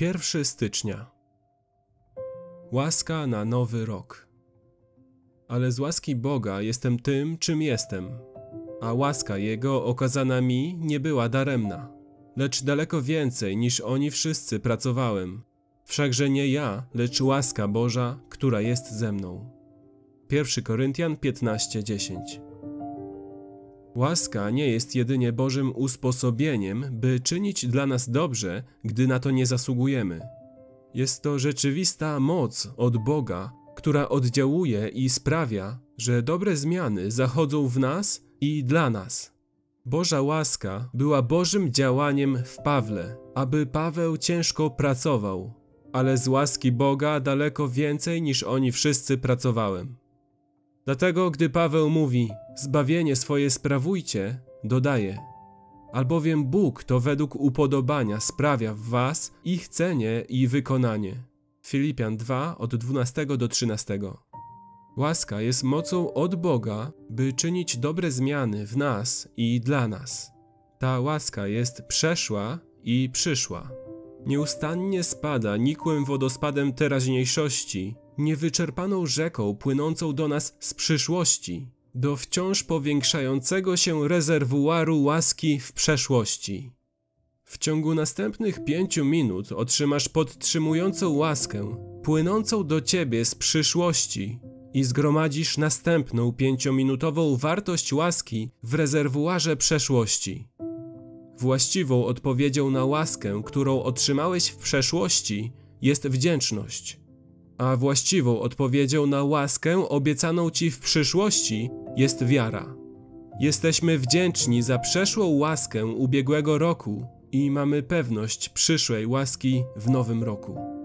1 stycznia. Łaska na nowy rok. Ale z łaski Boga jestem tym, czym jestem, a łaska Jego okazana mi nie była daremna, lecz daleko więcej niż oni wszyscy pracowałem. Wszakże nie ja, lecz łaska Boża, która jest ze mną. 1 Koryntian 15:10 Łaska nie jest jedynie Bożym usposobieniem, by czynić dla nas dobrze, gdy na to nie zasługujemy. Jest to rzeczywista moc od Boga, która oddziałuje i sprawia, że dobre zmiany zachodzą w nas i dla nas. Boża łaska była Bożym działaniem w Pawle, aby Paweł ciężko pracował, ale z łaski Boga daleko więcej niż oni wszyscy pracowałem. Dlatego, gdy Paweł mówi: Zbawienie swoje sprawujcie, dodaje: Albowiem Bóg to według upodobania sprawia w was ich chcenie i wykonanie. Filipian 2 od 12 do 13. Łaska jest mocą od Boga, by czynić dobre zmiany w nas i dla nas. Ta łaska jest przeszła i przyszła. Nieustannie spada nikłym wodospadem teraźniejszości, niewyczerpaną rzeką płynącą do nas z przyszłości, do wciąż powiększającego się rezerwuaru łaski w przeszłości. W ciągu następnych pięciu minut otrzymasz podtrzymującą łaskę, płynącą do ciebie z przyszłości i zgromadzisz następną pięciominutową wartość łaski w rezerwuarze przeszłości. Właściwą odpowiedzią na łaskę, którą otrzymałeś w przeszłości, jest wdzięczność, a właściwą odpowiedzią na łaskę obiecaną ci w przyszłości jest wiara. Jesteśmy wdzięczni za przeszłą łaskę ubiegłego roku i mamy pewność przyszłej łaski w nowym roku.